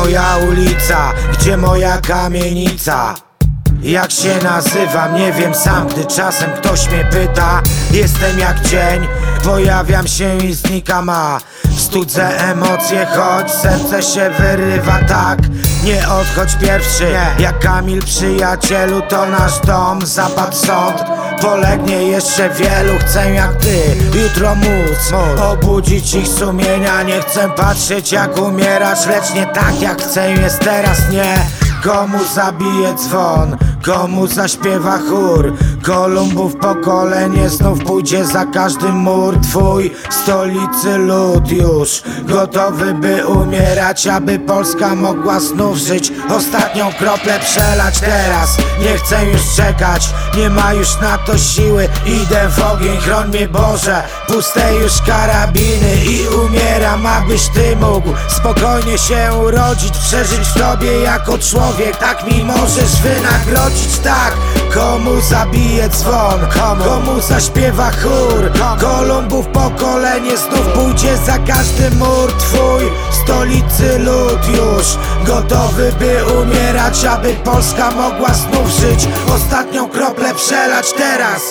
moja ulica, gdzie moja kamienica? Jak się nazywam, nie wiem sam, gdy czasem ktoś mnie pyta. Jestem jak cień, pojawiam się i znikam, a Studzę emocje, choć serce się wyrywa tak Nie odchodź pierwszy, jak Kamil przyjacielu To nasz dom, zapadł sąd. Polegnie jeszcze wielu, chcę jak ty Jutro móc, obudzić ich sumienia. Nie chcę patrzeć jak umierasz, lecz nie tak jak chcę jest teraz, nie Komu zabije dzwon, komu zaśpiewa chór? Kolumbów pokolenie znów pójdzie za każdy mur. Twój stolicy lud już Gotowy by umierać, aby Polska mogła znów żyć. Ostatnią kroplę przelać teraz. Nie chcę już czekać, nie ma już na to siły. Idę w ogień, chroń mnie Boże. Puste już karabiny i umieram, abyś Ty mógł Spokojnie się urodzić, przeżyć w Tobie jako człowiek. Tak mi możesz wynagrodzić, tak. Komu zabije dzwon, komu, komu zaśpiewa chór? Kolumbów pokolenie znów pójdzie za każdy mur Twój. Stolicy lud już Gotowy by umierać, aby Polska mogła znów żyć. Ostatnią kroplę przelać teraz